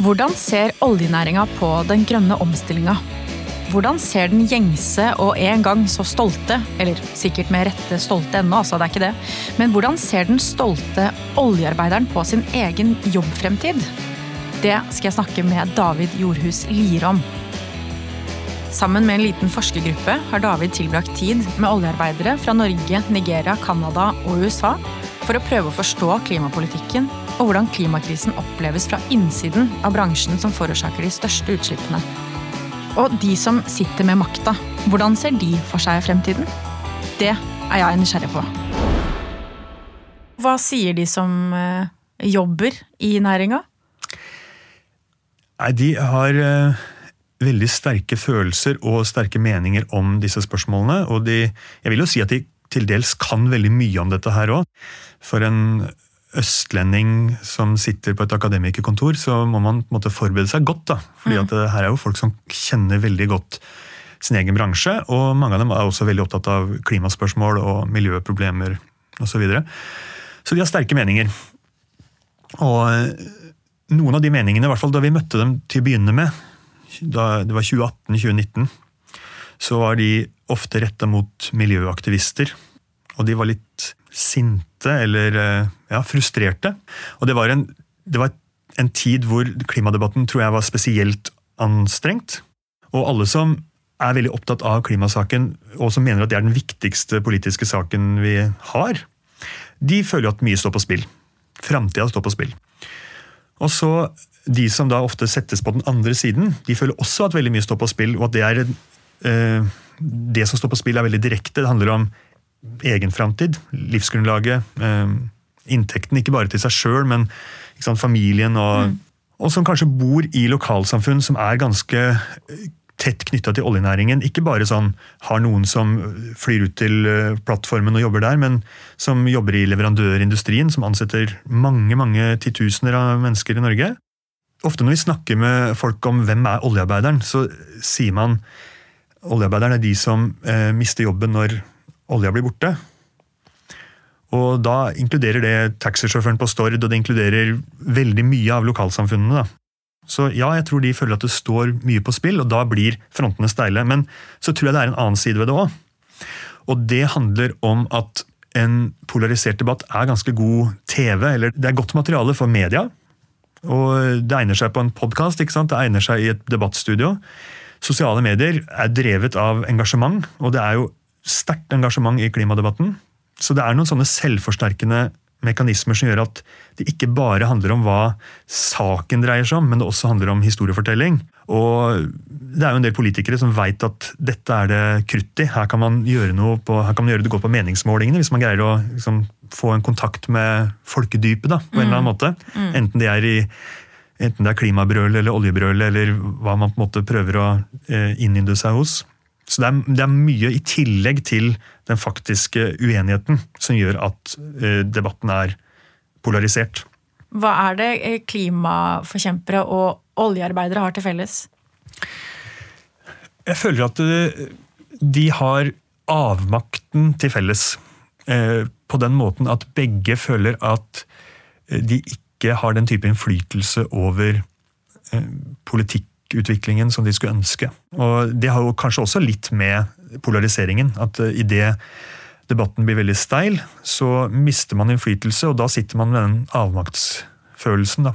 Hvordan ser oljenæringa på den grønne omstillinga? Hvordan ser den gjengse og en gang så stolte, eller sikkert med rette stolte ennå, altså det er ikke det, men hvordan ser den stolte oljearbeideren på sin egen jobbfremtid? Det skal jeg snakke med David Jordhus Lier om. Sammen med en liten forskergruppe har David tilbrakt tid med oljearbeidere fra Norge, Nigeria, Canada og USA for å prøve å forstå klimapolitikken og hvordan klimakrisen oppleves fra innsiden av bransjen som forårsaker de største utslippene. Og de som sitter med makta, hvordan ser de for seg fremtiden? Det er jeg nysgjerrig på. Hva sier de som eh, jobber i næringa? Nei, de har uh, veldig sterke følelser og sterke meninger om disse spørsmålene. Og de, jeg vil jo si at de til dels kan veldig mye om dette her òg. For en østlending som sitter på et akademikerkontor, så må man måte forberede seg godt. da. Fordi mm. at det her er jo folk som kjenner veldig godt sin egen bransje, og mange av dem er også veldig opptatt av klimaspørsmål og miljøproblemer osv. Så, videre. så de har sterke meninger. Og eh, noen av de meningene, i hvert fall da vi møtte dem til å begynne med, da det var 2018-2019, så var de ofte retta mot miljøaktivister. Og de var litt sinte eller eh, ja, frustrerte. Og det var, en, det var en tid hvor klimadebatten tror jeg var spesielt anstrengt. Og alle som er veldig opptatt av klimasaken, og som mener at det er den viktigste politiske saken vi har, de føler at mye står på spill. Framtida står på spill. Og så De som da ofte settes på den andre siden, de føler også at veldig mye står på spill, og at det er eh, det som står på spill, er veldig direkte. Det handler om egen framtid, livsgrunnlaget, eh, inntekten. Ikke bare til seg sjøl, men sant, familien. Og, mm. og, som kanskje bor i lokalsamfunn som er ganske eh, tett knytta til oljenæringen. Ikke bare sånn har noen som flyr ut til eh, plattformen og jobber der, men som jobber i leverandørindustrien, som ansetter mange mange titusener av mennesker i Norge. Ofte når vi snakker med folk om hvem er oljearbeideren, så sier man oljearbeideren er de som eh, mister jobben når olja blir borte. Og da inkluderer det taxisjåføren på Stord, og det inkluderer veldig mye av lokalsamfunnene. da. Så ja, jeg tror de føler at det står mye på spill, og da blir frontene steile. Men så tror jeg det er en annen side ved det òg. Og det handler om at en polarisert debatt er ganske god TV, eller det er godt materiale for media. Og det egner seg på en podkast, det egner seg i et debattstudio. Sosiale medier er drevet av engasjement, og det er jo sterkt engasjement i klimadebatten. Så det er noen sånne selvforsterkende mekanismer som gjør at det ikke bare handler om hva saken dreier seg om, men det også handler om historiefortelling. Og det er jo en del politikere som veit at dette er det krutt i. Her kan man gjøre noe på, her kan man gjøre det godt på meningsmålingene, hvis man greier å liksom, få en kontakt med folkedypet da, på en eller annen mm. måte. Mm. Enten det er i Enten det er klimabrøl eller oljebrøl eller hva man på en måte prøver å eh, innynde seg hos. Så det er, det er, mye i tillegg til den faktiske uenigheten som gjør at eh, debatten er polarisert. Hva er det eh, klimaforkjempere og oljearbeidere har til felles? Jeg føler at de har avmakten til felles. På den måten at begge føler at de ikke har den type innflytelse over eh, politikkutviklingen som de skulle ønske. Og Det har jo kanskje også litt med polariseringen. At i idet debatten blir veldig steil, så mister man innflytelse, og da sitter man med den avmaktsfølelsen. da.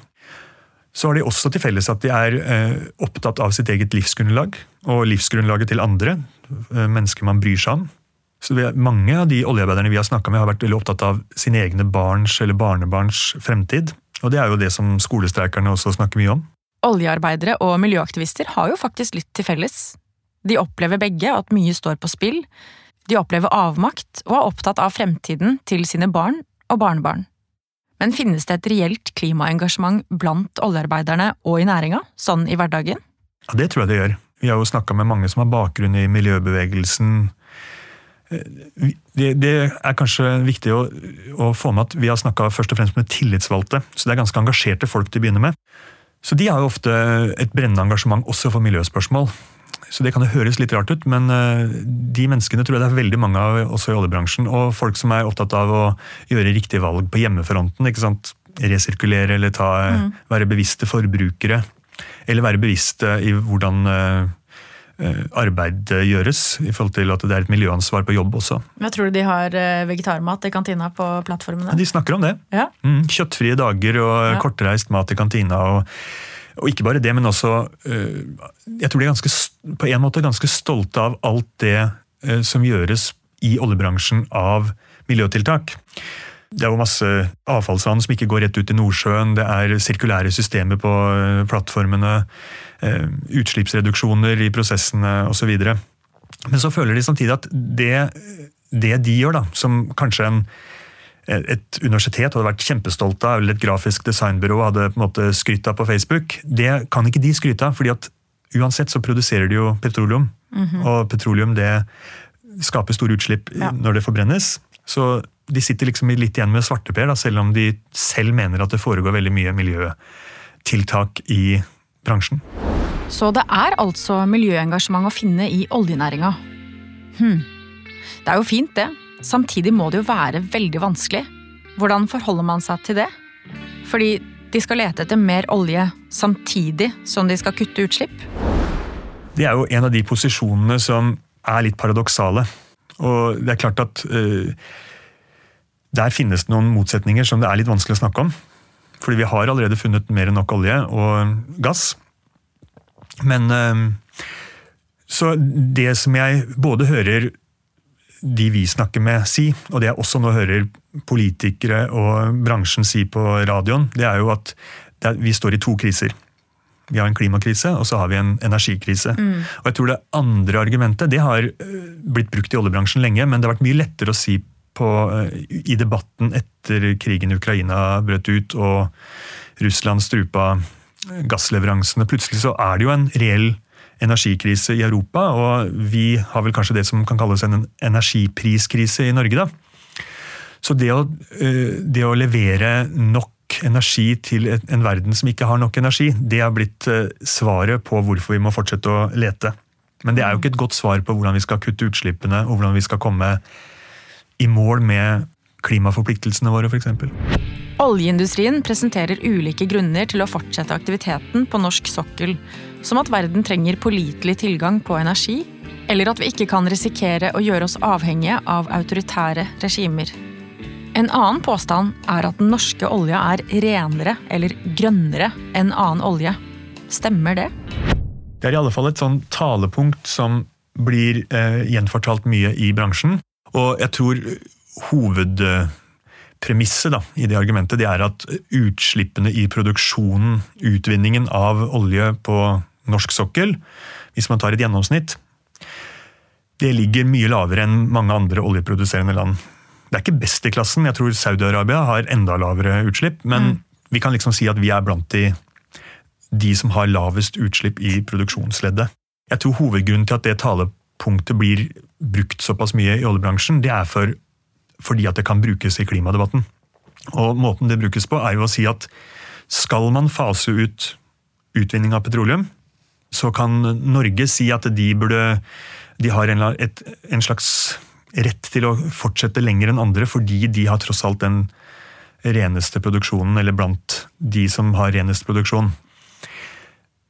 Så har de også til felles at de er eh, opptatt av sitt eget livsgrunnlag og livsgrunnlaget til andre, mennesker man bryr seg om. Så Mange av de oljearbeiderne vi har snakka med, har vært veldig opptatt av sine egne barns eller barnebarns fremtid. Og det er jo det som skolestreikerne også snakker mye om. Oljearbeidere og miljøaktivister har jo faktisk litt til felles. De opplever begge at mye står på spill. De opplever avmakt og er opptatt av fremtiden til sine barn og barnebarn. Men finnes det et reelt klimaengasjement blant oljearbeiderne og i næringa, sånn i hverdagen? Ja, Det tror jeg det gjør. Vi har jo snakka med mange som har bakgrunn i miljøbevegelsen, det, det, er kanskje viktig å, å, få med at vi har snakka først og fremst med tillitsvalgte. Så det er ganske engasjerte folk til å begynne med. Så de har jo ofte et brennende engasjement også for miljøspørsmål. Så det kan jo høres litt rart ut, men eh, de menneskene tror jeg det er veldig mange av også i oljebransjen. Og folk som er opptatt av å gjøre riktige valg på hjemmefronten. ikke sant? Resirkulere eller ta, mm. være bevisste forbrukere. Eller være bevisste i hvordan arbeid gjøres, i forhold til at det er et miljøansvar på jobb også. Jeg tror du de har vegetarmat i kantina på plattformene? Ja, de snakker om det. Ja. Mm, kjøttfrie dager og ja. kortreist mat i kantina. og og ikke bare det, men også Jeg tror de er ganske, på en måte ganske stolte av alt det som gjøres i oljebransjen av miljøtiltak. Det er jo masse avfallsvann som ikke går rett ut i Nordsjøen. Det er sirkulære systemer på eh, plattformene. Eh, utslippsreduksjoner i prosessene osv. Men så føler de samtidig at det, det de gjør, da, som kanskje en, et universitet hadde vært kjempestolt av, eller et grafisk designbyrå hadde på en måte skrytt av på Facebook, det kan ikke de skryte av. fordi at uansett så produserer de jo petroleum. Mm -hmm. Og petroleum det skaper store utslipp ja. når det forbrennes. Så de sitter liksom litt igjen med svarteper, selv om de selv mener at det foregår veldig mye miljøtiltak i bransjen. Så det er altså miljøengasjement å finne i oljenæringa. Hm. Det er jo fint, det. Samtidig må det jo være veldig vanskelig. Hvordan forholder man seg til det? Fordi de skal lete etter mer olje samtidig som de skal kutte utslipp? Det er jo en av de posisjonene som er litt paradoksale. Og det er klart at uh, der finnes det noen motsetninger som det er litt vanskelig å snakke om. Fordi vi har allerede funnet mer enn nok olje og gass. Men eh, Så det som jeg både hører de vi snakker med si, og det jeg også nå hører politikere og bransjen si på radioen, det er jo at vi står i to kriser. Vi har en klimakrise, og så har vi en energikrise. Mm. Og jeg tror Det andre argumentet det har eh, blitt brukt i oljebransjen lenge, men det har vært mye lettere å si på, eh, i debatten etter krigen i Ukraina brøt ut og Russland strupa gassleveransene. Plutselig så er det jo en reell energikrise i Europa, og vi har vel kanskje det som kan kalles en energipriskrise i Norge. da. Så det å, eh, det å levere nok energi til en verden som ikke har nok energi, det har blitt eh, svaret på hvorfor vi må fortsette å lete. Men det er jo ikke et godt svar på hvordan vi skal kutte utslippene og hvordan vi skal komme i mål med klimaforpliktelsene våre, f.eks. Oljeindustrien presenterer ulike grunner til å fortsette aktiviteten på norsk sokkel, som at verden trenger pålitelig tilgang på energi, eller at vi ikke kan risikere å gjøre oss avhengige av autoritære regimer. En annen påstand er at den norske olja er renere eller grønnere enn annen olje. Stemmer det? Det er i alle fall et sånn talepunkt som blir eh, gjenfortalt mye i bransjen. Og jeg tror hovedpremisset da, i det argumentet det er at utslippene i produksjonen, utvinningen av olje på norsk sokkel, hvis man tar et gjennomsnitt, det ligger mye lavere enn mange andre oljeproduserende land. Det er ikke best i klassen. Jeg tror Saudi-Arabia har enda lavere utslipp, men mm. vi kan liksom si at vi er blant de, de som har lavest utslipp i produksjonsleddet. Jeg tror hovedgrunnen til at det talepunktet blir brukt såpass mye i oljebransjen, det er for, fordi at det kan brukes i klimadebatten. Og Måten det brukes på, er jo å si at skal man fase ut utvinning av petroleum, så kan Norge si at de burde de har en, et, en slags rett til å fortsette lenger enn andre, fordi de har tross alt den reneste produksjonen, eller blant de som har renest produksjon.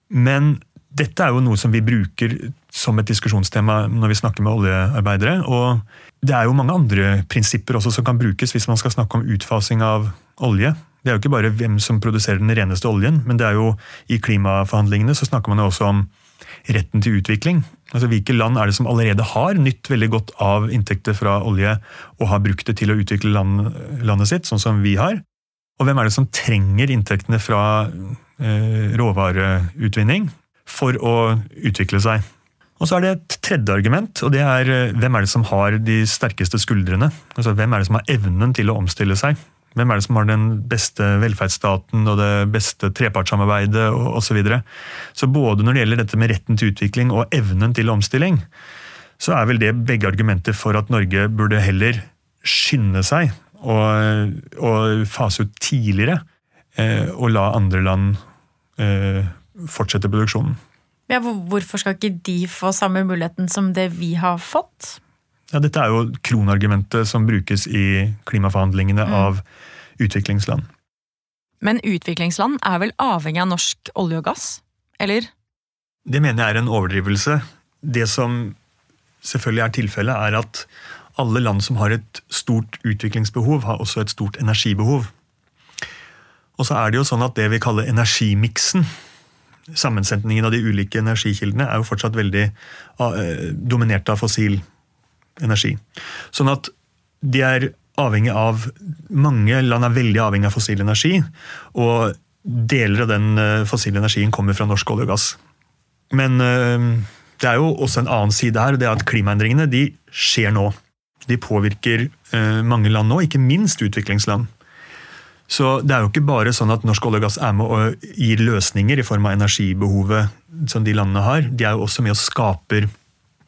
Men dette er jo noe som vi bruker som et diskusjonstema når vi snakker med oljearbeidere. Og det er jo mange andre prinsipper også som kan brukes hvis man skal snakke om utfasing av olje. Det er jo ikke bare hvem som produserer den reneste oljen, men det er jo i klimaforhandlingene så snakker man jo også om retten til utvikling. Altså Hvilke land er det som allerede har nytt veldig godt av inntekter fra olje og har brukt det til å utvikle land, landet sitt, sånn som vi har? Og hvem er det som trenger inntektene fra eh, råvareutvinning for å utvikle seg? Og så er det et tredje argument, og det er eh, hvem er det som har de sterkeste skuldrene? Altså Hvem er det som har evnen til å omstille seg? Hvem er det som har den beste velferdsstaten og det beste trepartssamarbeidet osv. Så, videre. så både når det gjelder dette med retten til utvikling og evnen til omstilling, så er vel det begge argumenter for at Norge burde heller skynde seg og, og fase ut tidligere, eh, og la andre land eh, fortsette produksjonen. Ja, hvorfor skal ikke de få samme muligheten som det vi har fått? Ja, Dette er jo kronargumentet som brukes i klimaforhandlingene mm. av utviklingsland. Men utviklingsland er vel avhengig av norsk olje og gass? eller? Det mener jeg er en overdrivelse. Det som selvfølgelig er tilfellet, er at alle land som har et stort utviklingsbehov, har også et stort energibehov. Og så er det jo sånn at det vi kaller energimiksen, sammensetningen av de ulike energikildene, er jo fortsatt veldig uh, dominert av fossil energi. Sånn at de er avhengig av Mange land er veldig avhengig av fossil energi, og deler av den uh, fossile energien kommer fra norsk olje og gass. Men uh, det er jo også en annen side her, og det er at klimaendringene de skjer nå. De påvirker mange land nå, ikke minst utviklingsland. Så det er jo ikke bare sånn at norsk olje og gass er med og gir løsninger i form av energibehovet som de landene har. De er jo også med og skaper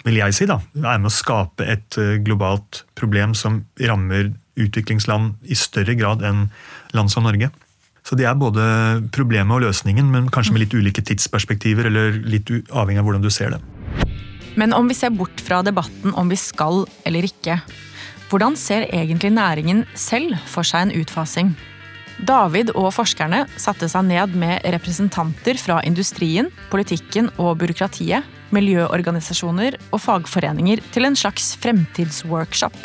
vil jeg si da, er med å skape et eh, globalt problem som rammer utviklingsland i større grad enn land som Norge. Så det er både problemet og løsningen, men kanskje med litt ulike tidsperspektiver, eller litt avhengig av hvordan du ser det. Men om vi ser bort fra debatten om vi skal eller ikke, hvordan ser egentlig næringen selv for seg en utfasing? David og forskerne satte seg ned med representanter fra industrien, politikken og byråkratiet, miljøorganisasjoner og fagforeninger til en slags fremtidsworkshop.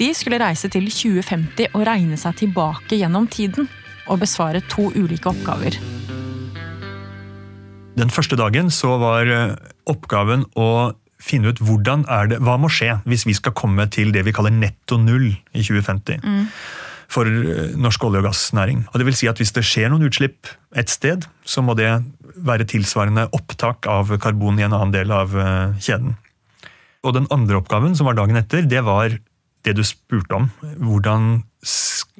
De skulle reise til 2050 og regne seg tilbake gjennom tiden og besvare to ulike oppgaver. Den første dagen så var eh, oppgaven å finne ut hvordan er det, hva må skje hvis vi skal komme til det vi kaller netto null i 2050. Mm for eh, norsk olje- og gassnæring. Og det vil si at Hvis det skjer noen utslipp et sted, så må det være tilsvarende opptak av karbon i en annen del av eh, kjeden. Og Den andre oppgaven, som var dagen etter, det var det du spurte om. Hvordan,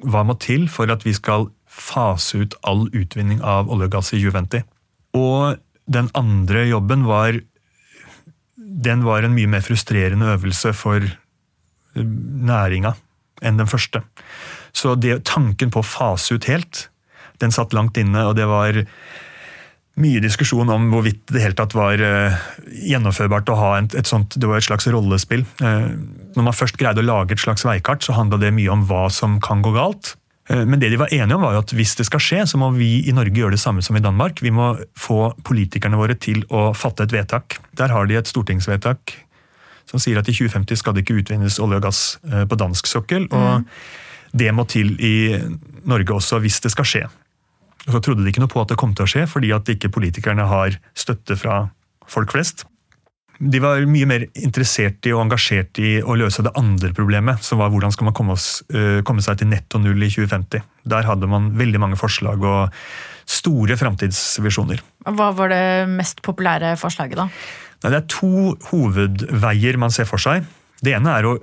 hva må til for at vi skal fase ut all utvinning av olje og gass i 2050? Og den andre jobben var Den var en mye mer frustrerende øvelse for eh, næringa enn den første. Så det, tanken på å fase ut helt, den satt langt inne, og det var mye diskusjon om hvorvidt det helt tatt var uh, gjennomførbart å ha et, sånt Det var et slags rollespill. Uh, når man først greide å lage et slags veikart, så handla det mye om hva som kan gå galt. Uh, men det de var enige om, var at hvis det skal skje, så må vi i Norge gjøre det samme som i Danmark. Vi må få politikerne våre til å fatte et vedtak. Der har de et stortingsvedtak som sier at i 2050 skal det ikke utvinnes olje og gass på dansk sokkel. og mm det må til i Norge også, hvis det skal skje. Og så trodde de ikke noe på at det kom til å skje, fordi at ikke politikerne har støtte fra folk flest. De var mye mer interessert i og engasjert i å løse det andre problemet, som var hvordan skal man komme, oss, uh, komme seg til netto null i 2050. Der hadde man veldig mange forslag og store framtidsvisjoner. Hva var det mest populære forslaget, da? Det er to hovedveier man ser for seg. Det ene er å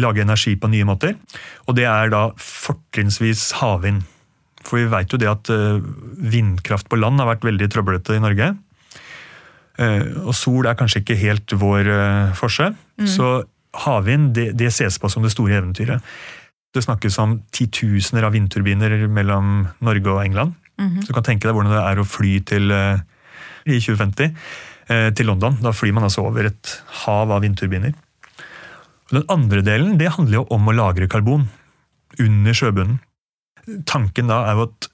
lage energi på nye måter, og det er da fortrinnsvis havvind. For vi veit jo det at eh, vindkraft på land har vært veldig trøblete i Norge. Eh, og sol er kanskje ikke helt vår eh, forse. Mm. Så havvind det, det ses på som det store eventyret. Det snakkes om titusener av vindturbiner mellom Norge og England. Mm -hmm. Så du kan tenke deg hvordan det er å fly til i 2050 til London. Da flyr man altså over et hav av vindturbiner. Den andre delen det handler jo om å lagre karbon under sjøbunnen. Tanken da er jo at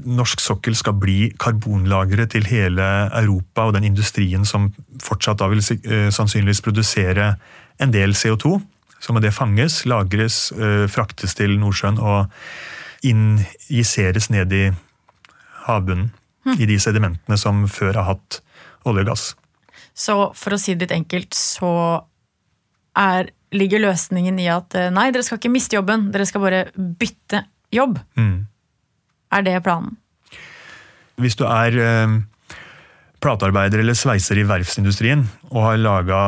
norsk sokkel skal bli karbonlagre til hele Europa og den industrien som fortsatt da vil eh, sannsynligvis produsere en del CO2. Så må det fanges, lagres, eh, fraktes til Nordsjøen og injiseres ned i havbunnen. Mm. I de sedimentene som før har hatt olje og gass. Så for å si det litt enkelt, så er ligger løsningen i at eh, nei, dere skal ikke miste jobben, dere skal bare bytte jobb. Mm. Er det planen? Hvis du er eh, platearbeider eller sveiser i verftsindustrien og har laga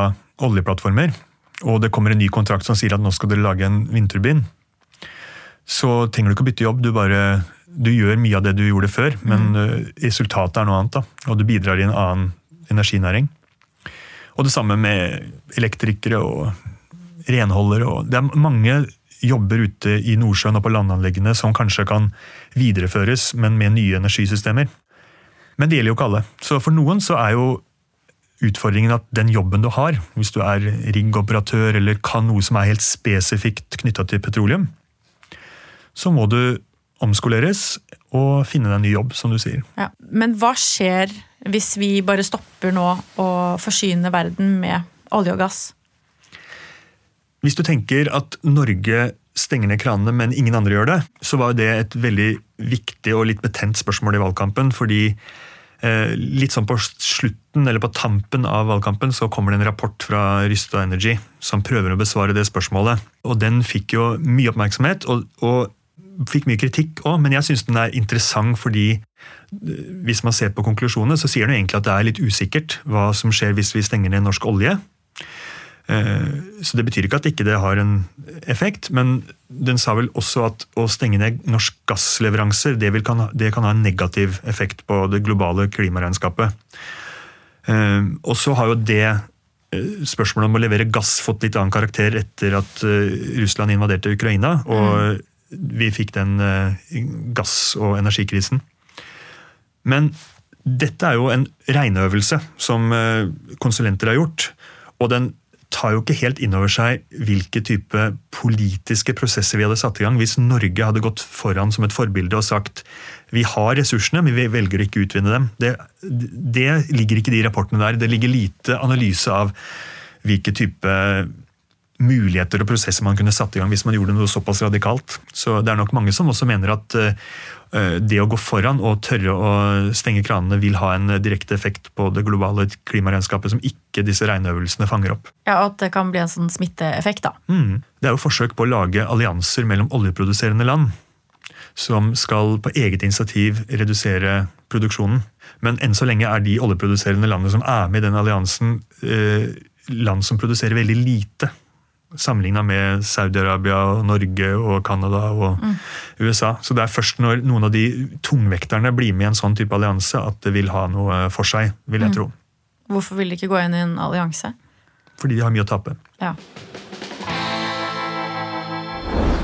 oljeplattformer, og det kommer en ny kontrakt som sier at nå skal dere lage en vindturbin, så trenger du ikke å bytte jobb. Du, bare, du gjør mye av det du gjorde før, men mm. resultatet er noe annet. Da, og du bidrar i en annen energinæring. Og det samme med elektrikere og renholdere. Og det er mange jobber ute i Nordsjøen og på landanleggene som kanskje kan videreføres, men med nye energisystemer. Men det gjelder jo ikke alle. Så for noen så er jo utfordringen at den jobben du har, hvis du er riggoperatør eller kan noe som er helt spesifikt knytta til petroleum, så må du omskoleres og finne deg en ny jobb, som du sier. Ja, men hva skjer hvis vi bare stopper nå å forsyne verden med olje og gass? Hvis du tenker at Norge stenger ned kranene, men ingen andre gjør det, så var det et veldig viktig og litt betent spørsmål i valgkampen. fordi eh, litt sånn på slutten, eller på tampen av valgkampen, så kommer det en rapport fra Rysta Energy som prøver å besvare det spørsmålet. Og den fikk jo mye oppmerksomhet, og, og fikk mye kritikk òg, men jeg syns den er interessant fordi eh, hvis man ser på konklusjonene, så sier den egentlig at det er litt usikkert hva som skjer hvis vi stenger ned norsk olje. Eh, så Det betyr ikke at ikke det har en effekt, men den sa vel også at å stenge ned norsk gassleveranser det, kan, det kan ha en negativ effekt på det globale klimaregnskapet. Eh, og så har jo det eh, spørsmålet om å levere gass fått litt annen karakter etter at Russland invaderte Ukraina, og mm. vi fikk den gass- og energikrisen. Men dette er jo en regneøvelse som konsulenter har gjort. Og den tar jo ikke helt inn over seg hvilke type politiske prosesser vi hadde satt i gang hvis Norge hadde gått foran som et forbilde og sagt vi har ressursene, men vi velger ikke å utvinne dem. Det, det ligger ikke i de rapportene der. Det ligger lite analyse av hvilke type muligheter og prosesser man kunne satt i gang hvis man gjorde noe såpass radikalt. Så det er nok mange som også mener at uh, Eh, det å gå foran og tørre å stenge kranene vil ha en direkte effekt på det globale klimaregnskapet som ikke disse regneøvelsene fanger opp. Ja, og At det kan bli en sånn smitteeffekt, da. Mm. Det er jo forsøk på å lage allianser mellom oljeproduserende land. Som skal på eget initiativ redusere produksjonen. Men enn så lenge er de oljeproduserende landene som er med i den alliansen, eh, land som produserer veldig lite Sammenligna med Saudi-Arabia, og Norge, og Canada og mm. USA. Så det er først når noen av de tungvekterne blir med i en sånn type allianse, at det vil ha noe for seg, vil jeg mm. tro. Hvorfor vil de ikke gå inn i en allianse? Fordi de har mye å tape. Ja.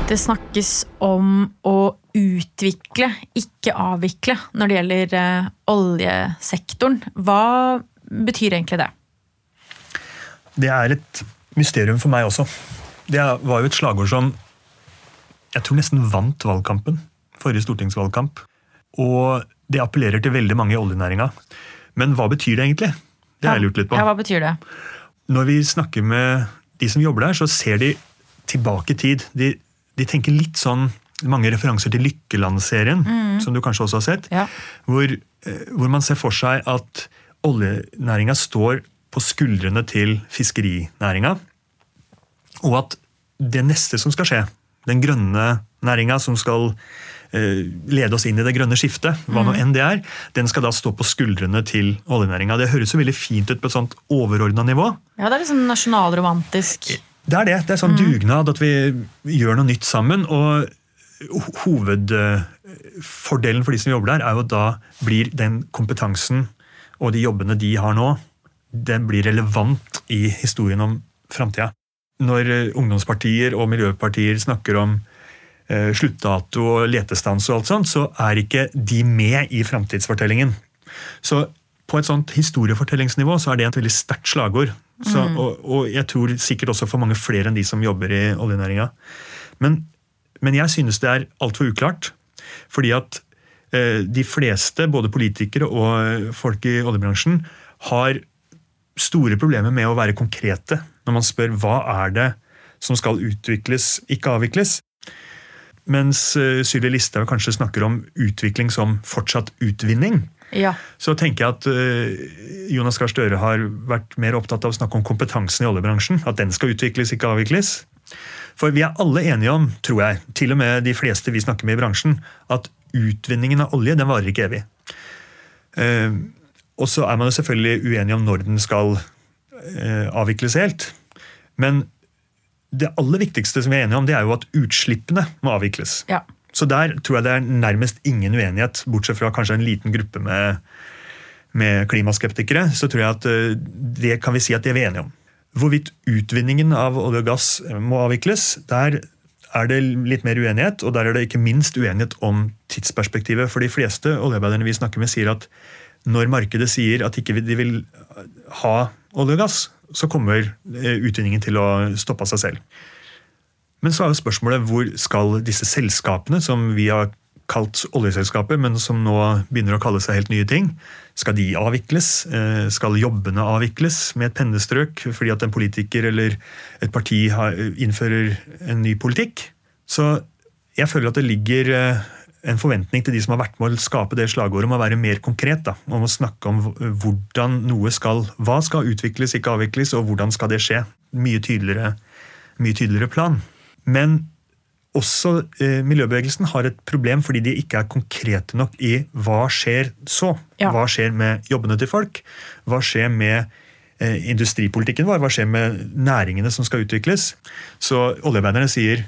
Det snakkes om å utvikle, ikke avvikle, når det gjelder uh, oljesektoren. Hva betyr egentlig det? Det er et mysterium for meg også. Det var jo et slagord som jeg tror nesten vant valgkampen. Forrige stortingsvalgkamp. Og det appellerer til veldig mange i oljenæringa. Men hva betyr det egentlig? Det har jeg lurt litt på. Ja, hva betyr det? Når vi snakker med de som jobber der, så ser de tilbake i tid. De, de tenker litt sånn mange referanser til Lykkeland-serien, mm. som du kanskje også har sett. Ja. Hvor, eh, hvor, man ser for seg at oljenæringa står på skuldrene til fiskerinæringa. Og at det neste som skal skje, den grønne næringa som skal eh, lede oss inn i det grønne skiftet, hva nå mm. enn det er, den skal da stå på skuldrene til oljenæringa. Det høres jo veldig fint ut på et sånt overordna nivå. Ja, det er sånn nasjonalromantisk. Det er det. Det er sånn mm. dugnad at vi gjør noe nytt sammen. og Hovedfordelen for de som jobber der, er jo at da blir den kompetansen og de jobbene de har nå, den blir relevant i historien om framtida. Når eh, ungdomspartier og miljøpartier snakker om eh, sluttdato og letestans, og alt sånt, så er ikke de med i framtidsfortellingen. Så på et sånt historiefortellingsnivå så er det et veldig sterkt slagord. Så, mm. og, og, jeg tror sikkert også for mange flere enn de som jobber i oljenæringa. Men, men jeg synes det er altfor uklart. Fordi at eh, de fleste, både politikere og folk i oljebransjen, har store problemer med å være konkrete når man spør hva er det som skal utvikles, ikke avvikles. Mens uh, Sylvi Listhaug kanskje snakker om utvikling som fortsatt utvinning. Ja. Så tenker jeg at uh, Jonas Gahr Støre har vært mer opptatt av å snakke om kompetansen i oljebransjen. At den skal utvikles, ikke avvikles. For vi er alle enige om, tror jeg, til og med de fleste vi snakker med i bransjen, at utvinningen av olje den varer ikke evig. Og så er man jo selvfølgelig uenig om når den skal eh, avvikles helt. Men det aller viktigste som vi er enige om, det er jo at utslippene må avvikles. Ja. Så der tror jeg det er nærmest ingen uenighet, bortsett fra kanskje en liten gruppe med, med klimaskeptikere. Så tror jeg at eh, det kan vi si at det er vi enige om. Hvorvidt utvinningen av olje og gass må avvikles, der er det litt mer uenighet. Og der er det ikke minst uenighet om tidsperspektivet. For de fleste oljearbeiderne vi snakker med, sier at når markedet sier at ikke de vil ha olje og gass, så kommer eh, utvinningen til å stoppe av seg selv. Men så er jo spørsmålet hvor skal disse selskapene som vi har kalt oljeselskaper, men som nå begynner å kalle seg helt nye ting. Skal de avvikles? Eh, skal jobbene avvikles med et pennestrøk fordi at en politiker eller et parti innfører en ny politikk? Så jeg føler at det ligger eh, en forventning til de som har vært med å skape det slagordet, om å være mer konkret. Da, om å snakke om hvordan noe skal Hva skal utvikles, ikke avvikles, og hvordan skal det skje? Mye tydeligere, mye tydeligere plan. Men også eh, miljøbevegelsen har et problem fordi de ikke er konkrete nok i hva skjer så. Ja. Hva skjer med jobbene til folk? Hva skjer med eh, industripolitikken vår? Hva skjer med næringene som skal utvikles? Så oljearbeiderne sier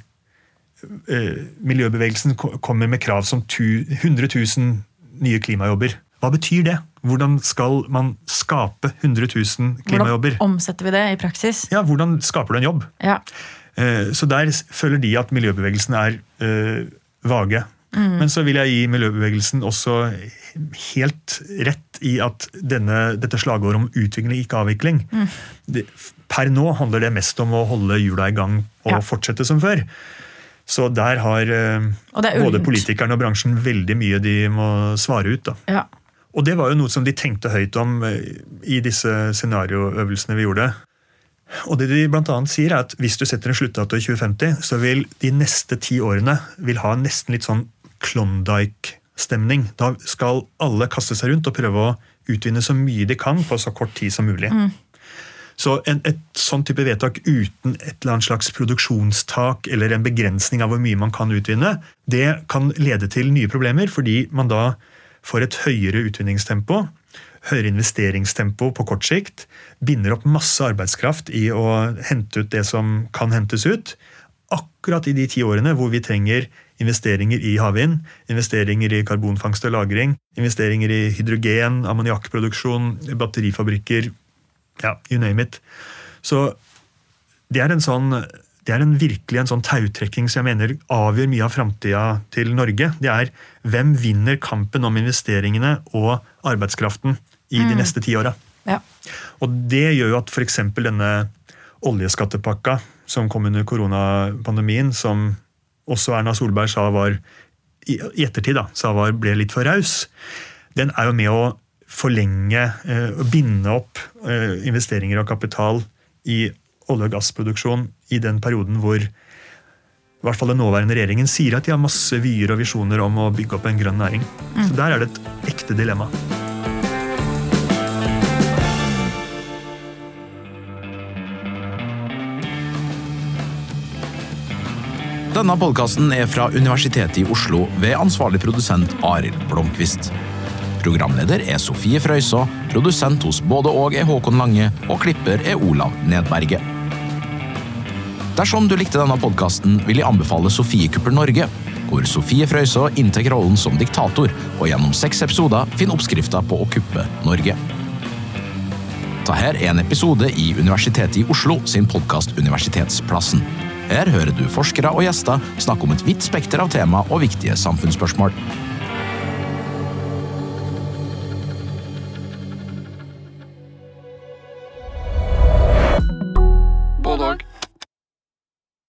miljøbevegelsen kommer med krav som 100 000 nye klimajobber. Hva betyr det? Hvordan skal man skape 100 000 klimajobber? Hvordan omsetter vi det i praksis? Ja, Hvordan skaper du en jobb? Ja. Eh, så der føler de at miljøbevegelsen er uh, vage. Mm. Men så vil jeg gi miljøbevegelsen også helt rett i at denne, dette slagordet om utvikling, ikke avvikling mm. det, Per nå handler det mest om å holde hjula i gang og ja. fortsette som før. Så der har uh, både politikerne og bransjen veldig mye de må svare ut. Ja. Og det var jo noe som de tenkte høyt om i disse scenarioøvelsene vi gjorde. Og det de blant annet sier er at Hvis du setter en sluttdato i 2050, så vil de neste ti årene vil ha nesten litt sånn Klondyke-stemning. Da skal alle kaste seg rundt og prøve å utvinne så mye de kan på så kort tid som mulig. Mm. Så en, et sånn type vedtak uten et eller annet slags produksjonstak eller en begrensning av hvor mye man kan utvinne, det kan lede til nye problemer, fordi man da får et høyere utvinningstempo høyere investeringstempo på kort sikt, binder opp masse arbeidskraft i å hente ut det som kan hentes ut. Akkurat i de ti årene hvor vi trenger investeringer i havvind, investeringer i karbonfangst og -lagring, investeringer i hydrogen, ammoniakkproduksjon, batterifabrikker, ja, you name it. Så det er en sånn det er en virkelig en sånn tautrekking som jeg mener avgjør mye av framtida til Norge. Det er hvem vinner kampen om investeringene og arbeidskraften i de mm. neste ti åra. Ja. Og det gjør jo at f.eks. denne oljeskattepakka som kom under koronapandemien, som også Erna Solberg sa var i ettertid da, sa var, ble litt for raus, den er jo med å forlenge eh, og eh, binde opp eh, investeringer og kapital i olje- og gassproduksjon i den perioden hvor i hvert fall den nåværende regjeringen sier at de har masse vyer og visjoner om å bygge opp en grønn næring. Mm. Så der er det et ekte dilemma. Denne podkasten er fra Universitetet i Oslo ved ansvarlig produsent Arild Blomkvist. Programleder er Sofie Frøysaa, produsent hos både og er Håkon Lange, og klipper er Olav Nedberget. Dersom du likte denne podkasten, vil jeg anbefale Sofiekuppel Norge, hvor Sofie Frøysaa inntar rollen som diktator, og gjennom seks episoder finner oppskrifta på å kuppe Norge. Dette er en episode i Universitetet i Oslo sin podkast Universitetsplassen. Her hører du forskere og gjester snakke om et vidt spekter av tema og viktige samfunnsspørsmål.